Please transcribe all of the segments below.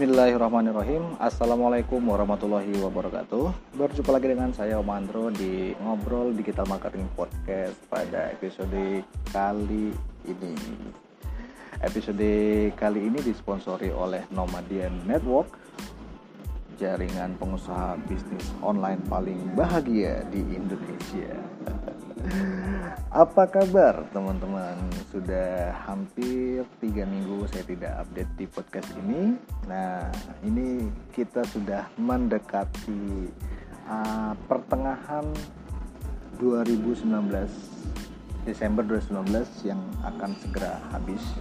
Bismillahirrahmanirrahim. Assalamualaikum warahmatullahi wabarakatuh. Berjumpa lagi dengan saya Om Andro di Ngobrol Digital Marketing Podcast pada episode kali ini. Episode kali ini disponsori oleh Nomadian Network Jaringan pengusaha bisnis online paling bahagia di Indonesia Apa kabar teman-teman? Sudah hampir tiga minggu saya tidak update di podcast ini. Nah, ini kita sudah mendekati uh, pertengahan 2019 Desember 2019 yang akan segera habis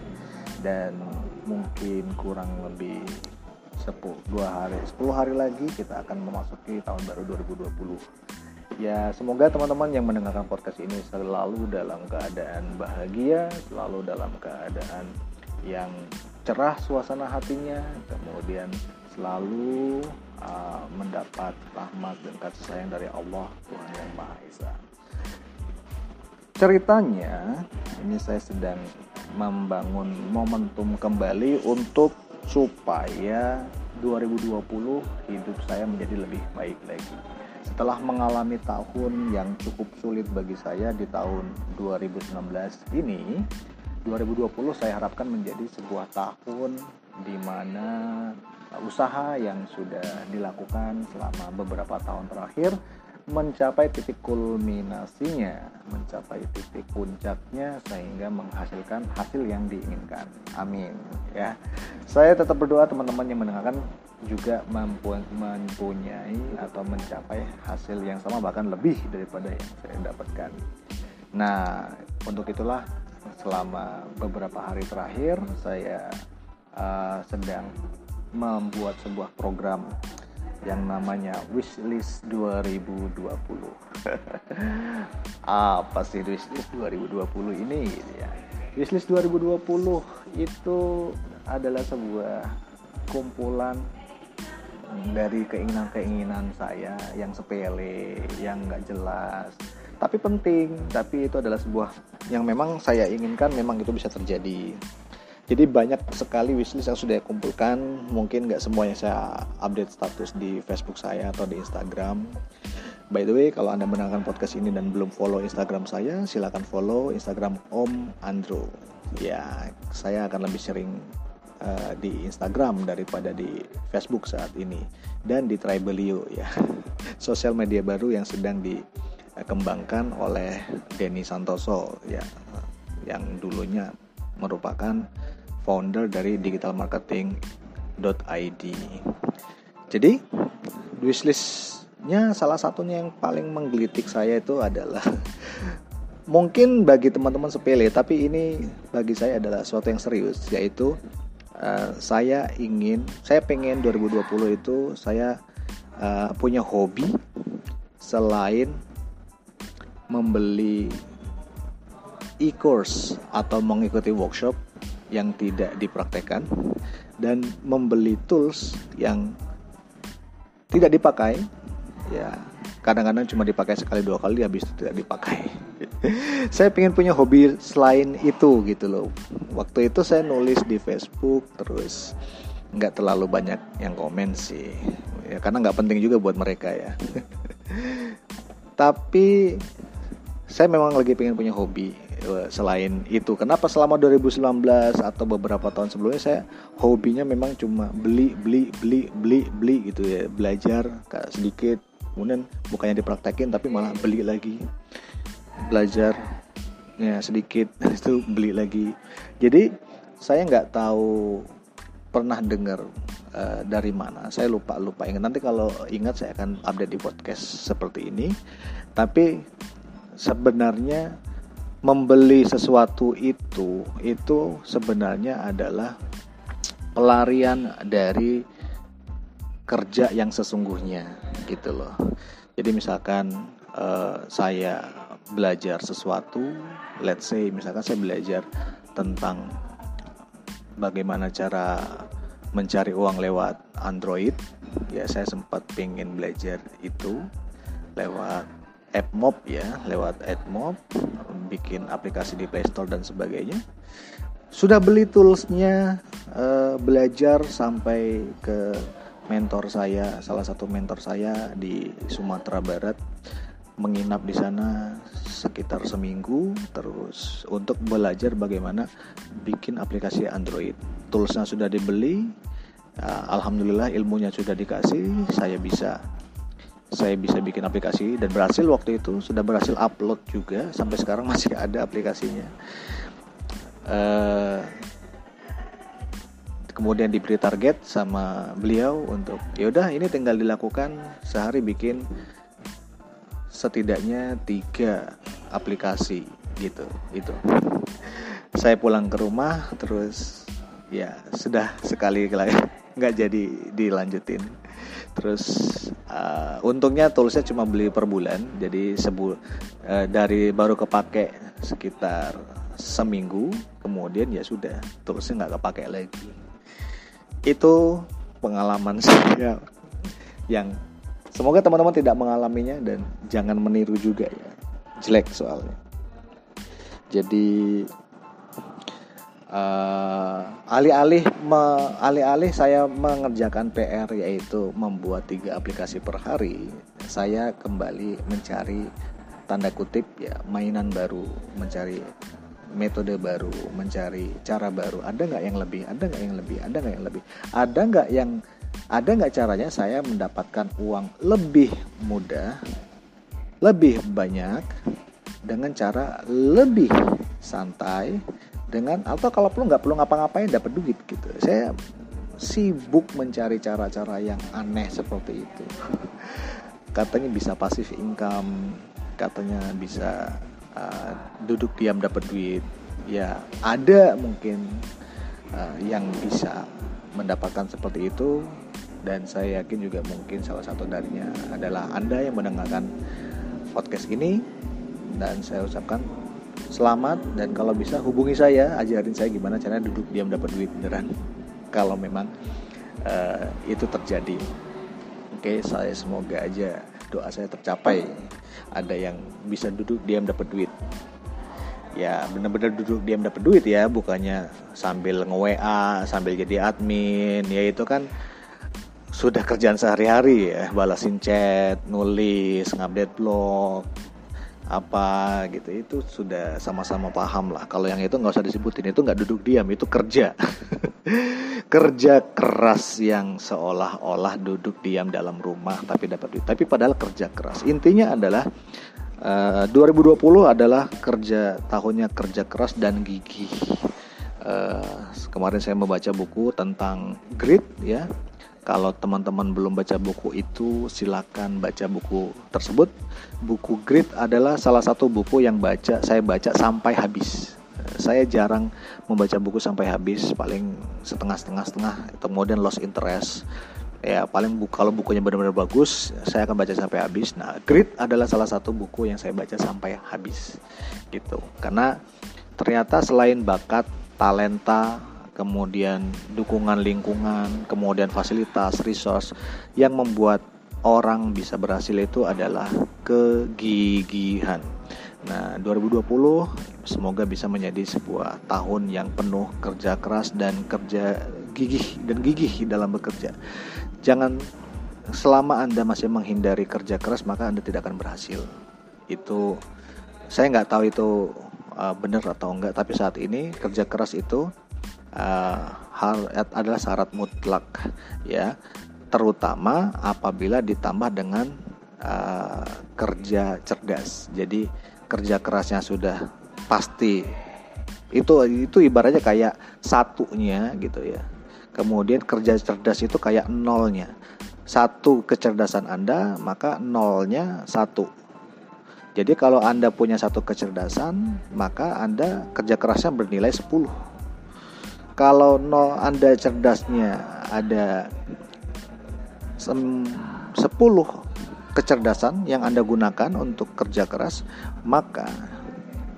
dan mungkin kurang lebih 10 dua hari 10 hari lagi kita akan memasuki tahun baru 2020 Ya, semoga teman-teman yang mendengarkan podcast ini selalu dalam keadaan bahagia, selalu dalam keadaan yang cerah suasana hatinya, kemudian selalu uh, mendapat rahmat dan kasih sayang dari Allah Tuhan yang Maha Esa. Ceritanya, ini saya sedang membangun momentum kembali untuk supaya 2020 hidup saya menjadi lebih baik lagi setelah mengalami tahun yang cukup sulit bagi saya di tahun 2019 ini 2020 saya harapkan menjadi sebuah tahun di mana usaha yang sudah dilakukan selama beberapa tahun terakhir mencapai titik kulminasinya, mencapai titik puncaknya sehingga menghasilkan hasil yang diinginkan. Amin. Ya, saya tetap berdoa teman-teman yang mendengarkan juga mempunyai atau mencapai hasil yang sama bahkan lebih daripada yang saya dapatkan. Nah, untuk itulah selama beberapa hari terakhir saya uh, sedang membuat sebuah program yang namanya wishlist 2020 apa sih wishlist 2020 ini? Ya wishlist 2020 itu adalah sebuah kumpulan dari keinginan-keinginan saya yang sepele, yang nggak jelas, tapi penting. Tapi itu adalah sebuah yang memang saya inginkan, memang itu bisa terjadi. Jadi banyak sekali wishlist yang sudah saya kumpulkan. Mungkin nggak semuanya saya update status di Facebook saya atau di Instagram. By the way, kalau Anda mendengarkan podcast ini dan belum follow Instagram saya, silakan follow Instagram Om Andro. Ya, saya akan lebih sering uh, di Instagram daripada di Facebook saat ini dan di Tribelio ya. Sosial media baru yang sedang dikembangkan oleh Denny Santoso ya yang dulunya merupakan founder dari digitalmarketing.id. Jadi wishlistnya salah satunya yang paling menggelitik saya itu adalah mungkin bagi teman-teman sepele tapi ini bagi saya adalah sesuatu yang serius yaitu uh, saya ingin saya pengen 2020 itu saya uh, punya hobi selain membeli e-course atau mengikuti workshop yang tidak dipraktekkan dan membeli tools yang tidak dipakai. Ya kadang-kadang cuma dipakai sekali dua kali habis itu tidak dipakai saya pengen punya hobi selain itu gitu loh. Waktu itu saya nulis di Facebook terus nggak terlalu banyak yang komen sih. Ya karena nggak penting juga buat mereka ya. Tapi saya memang lagi pengen punya hobi Eh, selain itu. Kenapa selama 2019 atau beberapa tahun sebelumnya saya hobinya memang cuma beli beli beli beli beli gitu ya. Belajar sedikit kemudian bukannya dipraktekin tapi malah beli lagi belajar ya sedikit. Itu beli lagi. Jadi saya nggak tahu pernah dengar uh, dari mana. Saya lupa lupa ingat. Nanti kalau ingat saya akan update di podcast seperti ini. Tapi sebenarnya membeli sesuatu itu itu sebenarnya adalah pelarian dari kerja yang sesungguhnya gitu loh. Jadi misalkan uh, saya belajar sesuatu, let's say misalkan saya belajar tentang bagaimana cara mencari uang lewat Android, ya saya sempat pengen belajar itu lewat AppMob ya lewat AppMob bikin aplikasi di Play Store dan sebagainya. Sudah beli toolsnya uh, belajar sampai ke mentor saya salah satu mentor saya di Sumatera Barat menginap di sana sekitar seminggu terus untuk belajar bagaimana bikin aplikasi Android. Toolsnya sudah dibeli uh, Alhamdulillah ilmunya sudah dikasih saya bisa saya bisa bikin aplikasi dan berhasil waktu itu sudah berhasil upload juga sampai sekarang masih ada aplikasinya. Uh, kemudian diberi target sama beliau untuk yaudah ini tinggal dilakukan sehari bikin setidaknya tiga aplikasi gitu itu. Saya pulang ke rumah terus ya sudah sekali nggak jadi dilanjutin. Terus uh, untungnya toolsnya cuma beli per bulan jadi sebu uh, dari baru kepake sekitar seminggu kemudian ya sudah toolsnya nggak kepake lagi. Itu pengalaman saya yang semoga teman-teman tidak mengalaminya dan jangan meniru juga ya. Jelek soalnya. Jadi uh, alih-alih alih-alih saya mengerjakan PR yaitu membuat tiga aplikasi per hari saya kembali mencari tanda kutip ya mainan baru mencari metode baru mencari cara baru. Ada nggak yang lebih? Ada nggak yang lebih? Ada nggak yang lebih? Ada nggak yang ada nggak caranya saya mendapatkan uang lebih mudah lebih banyak dengan cara lebih santai dengan atau kalau perlu nggak perlu ngapa-ngapain dapat duit gitu. Saya sibuk mencari cara-cara yang aneh seperti itu. Katanya bisa pasif income katanya bisa uh, duduk diam dapat duit. Ya ada mungkin uh, yang bisa mendapatkan seperti itu. Dan saya yakin juga mungkin salah satu darinya adalah anda yang mendengarkan podcast ini. Dan saya ucapkan selamat. Dan kalau bisa hubungi saya ajarin saya gimana caranya duduk diam dapat duit beneran. Kalau memang uh, itu terjadi. Oke saya semoga aja doa saya tercapai ada yang bisa duduk diam dapat duit. Ya benar-benar duduk diam dapat duit ya bukannya sambil nge-WA sambil jadi admin. Ya itu kan sudah kerjaan sehari-hari ya balasin chat nulis ngupdate blog apa gitu itu sudah sama-sama paham lah. Kalau yang itu nggak usah disebutin itu nggak duduk diam itu kerja. Kerja keras yang seolah-olah duduk diam dalam rumah tapi dapat duit. Tapi padahal kerja keras. Intinya adalah uh, eh, 2020 adalah kerja tahunnya kerja keras dan gigih. Uh, kemarin saya membaca buku tentang grit ya kalau teman-teman belum baca buku itu, silakan baca buku tersebut. Buku Grit adalah salah satu buku yang baca saya baca sampai habis. Saya jarang membaca buku sampai habis, paling setengah-setengah setengah, kemudian lost interest. Ya, paling buku, kalau bukunya benar-benar bagus, saya akan baca sampai habis. Nah, Grit adalah salah satu buku yang saya baca sampai habis. Gitu. Karena ternyata selain bakat, talenta, kemudian dukungan lingkungan, kemudian fasilitas, resource yang membuat orang bisa berhasil itu adalah kegigihan. Nah, 2020 semoga bisa menjadi sebuah tahun yang penuh kerja keras dan kerja gigih dan gigih dalam bekerja. Jangan selama Anda masih menghindari kerja keras maka Anda tidak akan berhasil. Itu saya nggak tahu itu uh, benar atau enggak, tapi saat ini kerja keras itu uh, hal adalah syarat mutlak ya. Terutama apabila ditambah dengan uh, kerja cerdas. Jadi kerja kerasnya sudah pasti. Itu itu ibaratnya kayak satunya gitu ya. Kemudian kerja cerdas itu kayak nolnya. Satu kecerdasan anda maka nolnya satu. Jadi kalau anda punya satu kecerdasan maka anda kerja kerasnya bernilai 10 kalau no Anda cerdasnya ada 10 kecerdasan yang Anda gunakan untuk kerja keras, maka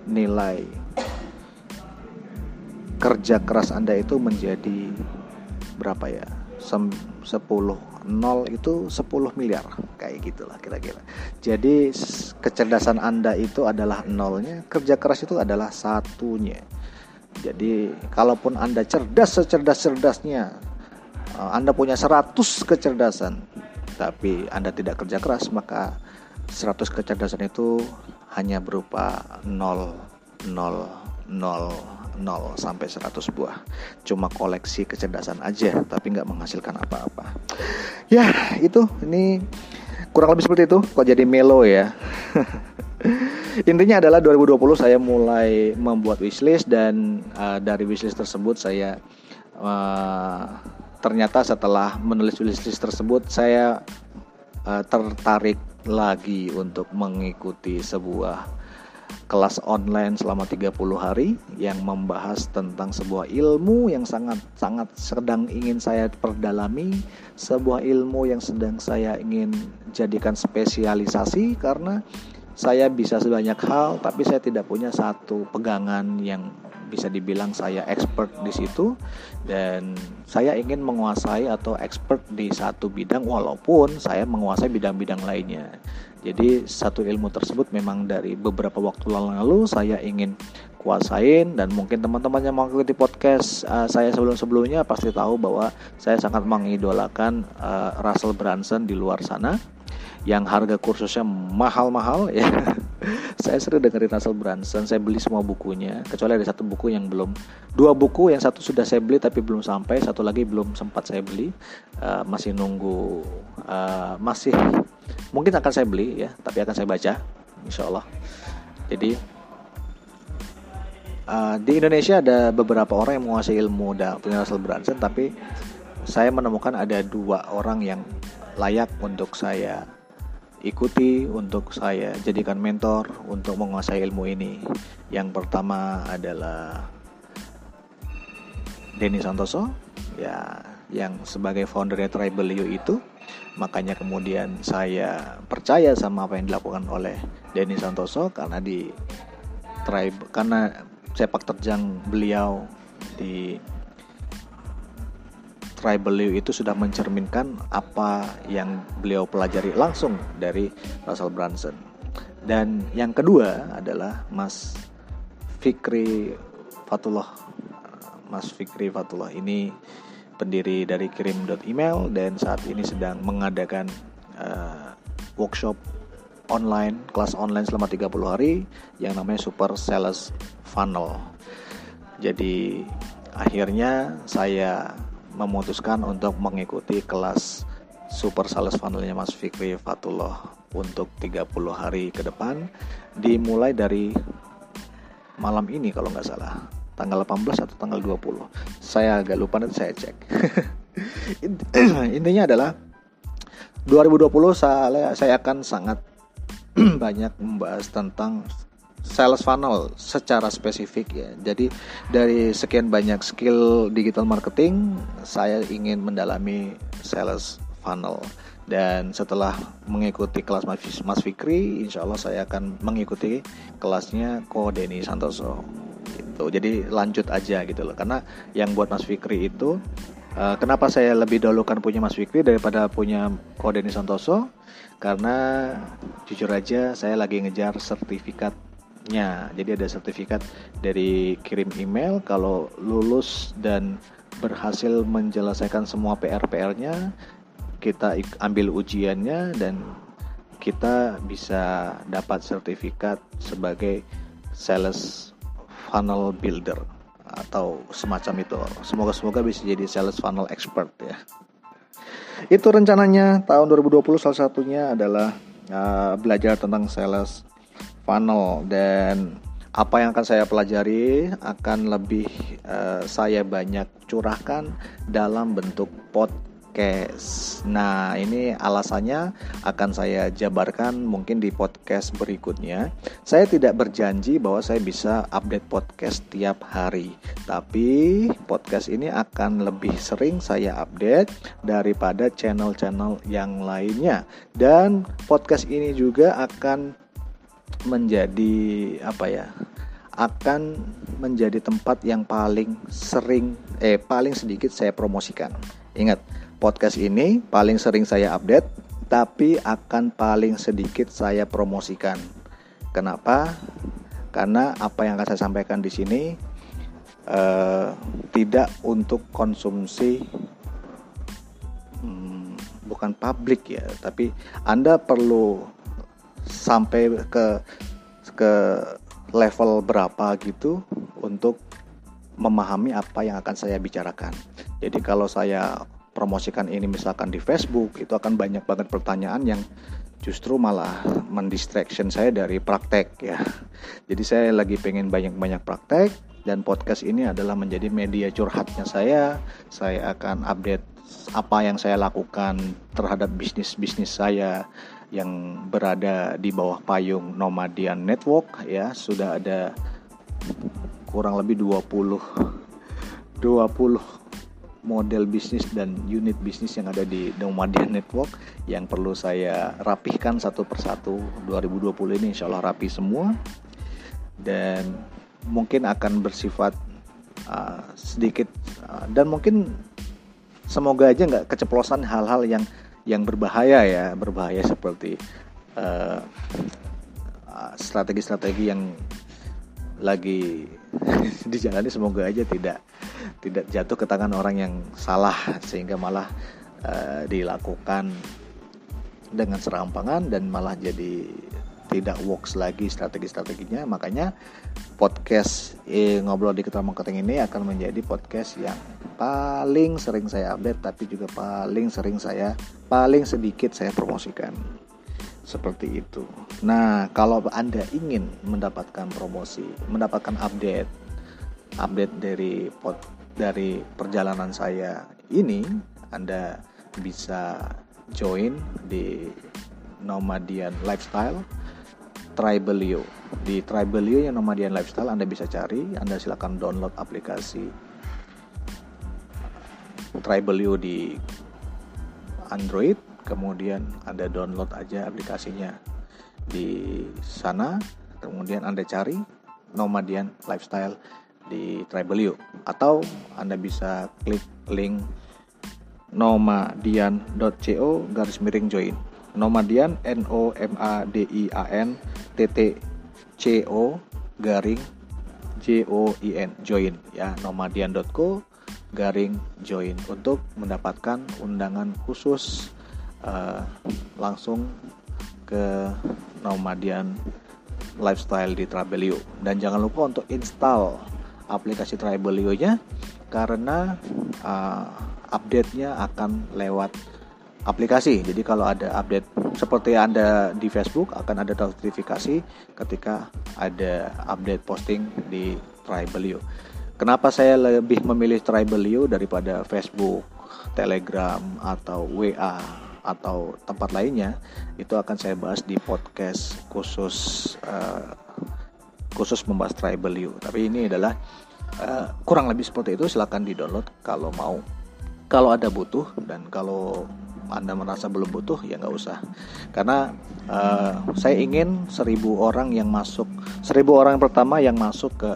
nilai kerja keras Anda itu menjadi berapa ya? 10 nol itu 10 miliar kayak gitulah kira-kira. Jadi kecerdasan Anda itu adalah nolnya, kerja keras itu adalah satunya. Jadi kalaupun Anda cerdas secerdas-cerdasnya, eh, Anda punya 100 kecerdasan, tapi Anda tidak kerja keras, maka 100 kecerdasan itu hanya berupa 0, 0, 0, 0 sampai 100 buah. Cuma koleksi kecerdasan aja, tapi nggak menghasilkan apa-apa. Ya, itu ini kurang lebih seperti itu. Kok jadi melo ya? Intinya adalah 2020 saya mulai membuat wishlist dan uh, dari wishlist tersebut saya uh, ternyata setelah menulis wishlist tersebut saya uh, tertarik lagi untuk mengikuti sebuah kelas online selama 30 hari yang membahas tentang sebuah ilmu yang sangat sangat sedang ingin saya perdalami, sebuah ilmu yang sedang saya ingin jadikan spesialisasi karena saya bisa sebanyak hal tapi saya tidak punya satu pegangan yang bisa dibilang saya expert di situ dan saya ingin menguasai atau expert di satu bidang walaupun saya menguasai bidang-bidang lainnya. Jadi satu ilmu tersebut memang dari beberapa waktu lalu saya ingin kuasain dan mungkin teman-teman yang mengikuti podcast uh, saya sebelum-sebelumnya pasti tahu bahwa saya sangat mengidolakan uh, Russell Brunson di luar sana yang harga kursusnya mahal-mahal ya. saya sering dengerin Russell Brunson, saya beli semua bukunya, kecuali ada satu buku yang belum, dua buku yang satu sudah saya beli tapi belum sampai, satu lagi belum sempat saya beli, uh, masih nunggu, uh, masih mungkin akan saya beli ya, tapi akan saya baca, insya Allah. Jadi uh, di Indonesia ada beberapa orang yang menguasai ilmu dan punya Russell Brunson, tapi saya menemukan ada dua orang yang layak untuk saya ikuti untuk saya jadikan mentor untuk menguasai ilmu ini. Yang pertama adalah Denny Santoso, ya yang sebagai foundernya Tribal You itu. Makanya kemudian saya percaya sama apa yang dilakukan oleh Denny Santoso karena di tribe karena sepak terjang beliau di tribal itu sudah mencerminkan apa yang beliau pelajari langsung dari Russell Brunson. Dan yang kedua adalah Mas Fikri Fatullah. Mas Fikri Fatullah ini pendiri dari kirim.email dan saat ini sedang mengadakan uh, workshop online, kelas online selama 30 hari yang namanya Super Sales Funnel. Jadi akhirnya saya memutuskan untuk mengikuti kelas Super Sales Funnelnya Mas Fikri Fatullah untuk 30 hari ke depan dimulai dari malam ini kalau nggak salah. Tanggal 18 atau tanggal 20 saya agak lupa nanti saya cek. Intinya adalah 2020 saya, saya akan sangat banyak membahas tentang sales funnel secara spesifik ya. Jadi dari sekian banyak skill digital marketing, saya ingin mendalami sales funnel. Dan setelah mengikuti kelas Mas Fikri, insya Allah saya akan mengikuti kelasnya Ko Denny Santoso. Gitu. Jadi lanjut aja gitu loh. Karena yang buat Mas Fikri itu, uh, kenapa saya lebih dahulukan punya Mas Fikri daripada punya Ko Denny Santoso? Karena jujur aja saya lagi ngejar sertifikat nya. Jadi ada sertifikat dari kirim email kalau lulus dan berhasil menjelaskan semua PR-PR-nya, kita ambil ujiannya dan kita bisa dapat sertifikat sebagai sales funnel builder atau semacam itu. Semoga semoga bisa jadi sales funnel expert ya. Itu rencananya tahun 2020 salah satunya adalah uh, belajar tentang sales funnel dan apa yang akan saya pelajari akan lebih uh, saya banyak curahkan dalam bentuk podcast. Nah, ini alasannya akan saya jabarkan mungkin di podcast berikutnya. Saya tidak berjanji bahwa saya bisa update podcast tiap hari, tapi podcast ini akan lebih sering saya update daripada channel-channel yang lainnya. Dan podcast ini juga akan menjadi apa ya akan menjadi tempat yang paling sering eh paling sedikit saya promosikan. Ingat, podcast ini paling sering saya update tapi akan paling sedikit saya promosikan. Kenapa? Karena apa yang akan saya sampaikan di sini uh, tidak untuk konsumsi hmm, bukan publik ya tapi anda perlu sampai ke ke level berapa gitu untuk memahami apa yang akan saya bicarakan. Jadi kalau saya promosikan ini misalkan di Facebook itu akan banyak banget pertanyaan yang justru malah mendistraction saya dari praktek ya. Jadi saya lagi pengen banyak-banyak praktek dan podcast ini adalah menjadi media curhatnya saya. Saya akan update apa yang saya lakukan terhadap bisnis-bisnis saya yang berada di bawah payung Nomadian Network ya. Sudah ada kurang lebih 20 20 model bisnis dan unit bisnis yang ada di Nomadian Network yang perlu saya rapihkan satu persatu 2020 ini insya Allah rapi semua dan mungkin akan bersifat uh, sedikit uh, dan mungkin semoga aja nggak keceplosan hal-hal yang yang berbahaya ya berbahaya seperti uh, uh strategi-strategi yang lagi dijalani semoga aja tidak tidak jatuh ke tangan orang yang salah sehingga malah uh, dilakukan dengan serampangan dan malah jadi tidak works lagi strategi-strateginya makanya podcast eh, ngobrol di ketua marketing ini akan menjadi podcast yang paling sering saya update tapi juga paling sering saya paling sedikit saya promosikan seperti itu. Nah, kalau Anda ingin mendapatkan promosi, mendapatkan update, update dari pod, dari perjalanan saya ini, Anda bisa join di Nomadian Lifestyle Tribelio. Di Tribelio yang Nomadian Lifestyle Anda bisa cari, Anda silakan download aplikasi Tribelio di Android. Kemudian Anda download aja aplikasinya di sana. Kemudian Anda cari Nomadian Lifestyle di Tribelio. Atau Anda bisa klik link nomadian.co garis miring join nomadian n o m a d i a n t t c o garing j o i n join. Ya nomadian.co garing join. Untuk mendapatkan undangan khusus uh, langsung ke Nomadian Lifestyle di Trabelio. Dan jangan lupa untuk install aplikasi Trabelio-nya karena uh, update-nya akan lewat aplikasi. Jadi kalau ada update seperti Anda di Facebook akan ada notifikasi ketika ada update posting di Tribelio. Kenapa saya lebih memilih Tribelio daripada Facebook, Telegram atau WA atau tempat lainnya itu akan saya bahas di podcast khusus uh, khusus membahas tribal you. Tapi ini adalah uh, kurang lebih seperti itu. Silahkan di download kalau mau. Kalau ada butuh dan kalau anda merasa belum butuh ya nggak usah. Karena uh, saya ingin seribu orang yang masuk seribu orang yang pertama yang masuk ke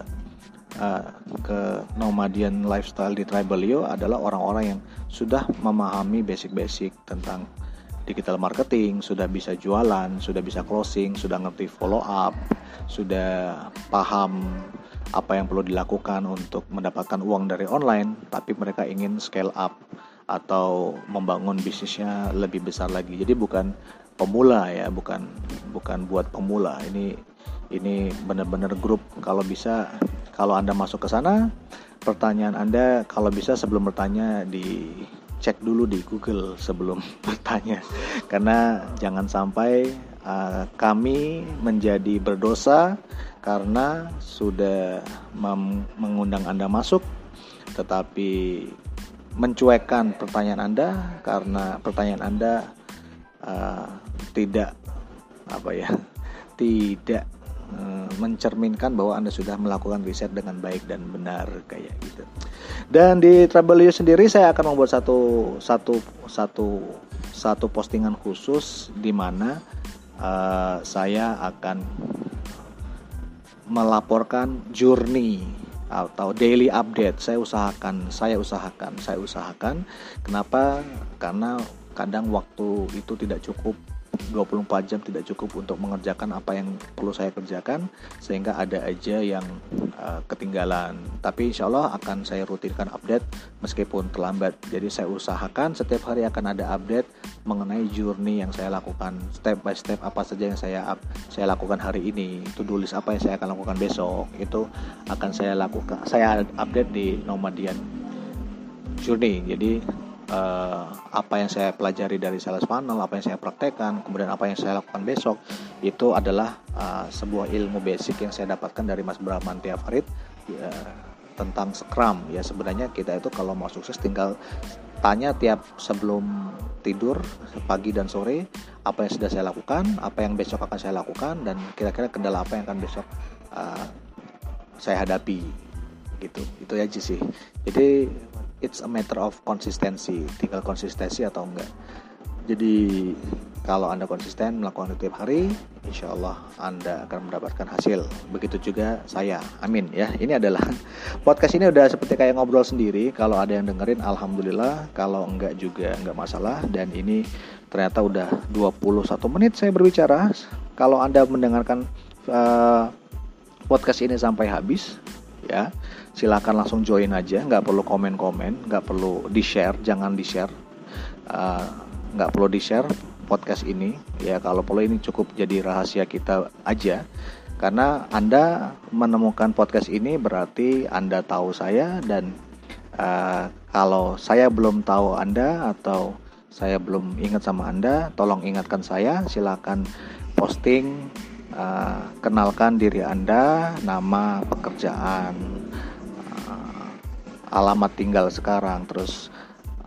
uh, ke nomadian lifestyle di Tribalio adalah orang-orang yang sudah memahami basic-basic tentang digital marketing, sudah bisa jualan, sudah bisa closing, sudah ngerti follow up, sudah paham apa yang perlu dilakukan untuk mendapatkan uang dari online, tapi mereka ingin scale up atau membangun bisnisnya lebih besar lagi. Jadi bukan pemula ya, bukan bukan buat pemula. Ini ini benar-benar grup. Kalau bisa kalau Anda masuk ke sana, pertanyaan Anda kalau bisa sebelum bertanya di cek dulu di Google sebelum bertanya karena jangan sampai uh, kami menjadi berdosa karena sudah mengundang Anda masuk tetapi mencuekkan pertanyaan Anda karena pertanyaan Anda uh, tidak apa ya tidak Eh, mencerminkan bahwa Anda sudah melakukan riset dengan baik dan benar kayak gitu. Dan di Travelio sendiri saya akan membuat satu satu satu satu postingan khusus di mana uh, saya akan melaporkan journey atau daily update. Saya usahakan, saya usahakan, saya usahakan. Kenapa? Karena kadang waktu itu tidak cukup 24 jam tidak cukup untuk mengerjakan apa yang perlu saya kerjakan sehingga ada aja yang uh, ketinggalan. Tapi insya Allah akan saya rutinkan update meskipun terlambat. Jadi saya usahakan setiap hari akan ada update mengenai journey yang saya lakukan. Step by step apa saja yang saya up, saya lakukan hari ini. Itu tulis apa yang saya akan lakukan besok. Itu akan saya lakukan saya update di Nomadian Journey. Jadi uh, apa yang saya pelajari dari sales funnel, apa yang saya praktekkan, kemudian apa yang saya lakukan besok itu adalah uh, sebuah ilmu basic yang saya dapatkan dari Mas Brahman Farid ya, tentang Scrum. Ya sebenarnya kita itu kalau mau sukses tinggal tanya tiap sebelum tidur pagi dan sore apa yang sudah saya lakukan, apa yang besok akan saya lakukan dan kira-kira kendala apa yang akan besok uh, saya hadapi. Gitu. Itu aja sih. Jadi it's a matter of konsistensi. Tinggal konsistensi atau enggak. Jadi kalau anda konsisten melakukan itu tiap hari insya Allah anda akan mendapatkan hasil. Begitu juga saya. Amin ya. Ini adalah podcast ini udah seperti kayak ngobrol sendiri. Kalau ada yang dengerin Alhamdulillah. Kalau enggak juga enggak masalah. Dan ini ternyata udah 21 menit saya berbicara. Kalau anda mendengarkan uh, podcast ini sampai habis ya silahkan langsung join aja nggak perlu komen-komen nggak perlu di share jangan di share uh, nggak perlu di share podcast ini. Ya kalau perlu ini cukup jadi rahasia kita aja. Karena anda menemukan podcast ini berarti anda tahu saya dan uh, kalau saya belum tahu anda atau saya belum ingat sama anda tolong ingatkan saya. Silahkan posting uh, kenalkan diri anda nama pekerjaan alamat tinggal sekarang terus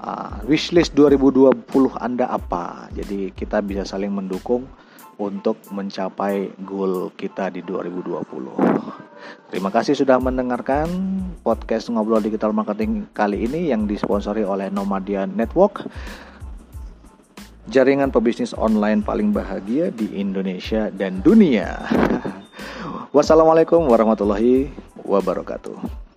uh, wishlist 2020 Anda apa jadi kita bisa saling mendukung untuk mencapai goal kita di 2020 terima kasih sudah mendengarkan podcast ngobrol digital marketing kali ini yang disponsori oleh Nomadian Network jaringan pebisnis online paling bahagia di Indonesia dan dunia. Wassalamualaikum warahmatullahi wabarakatuh.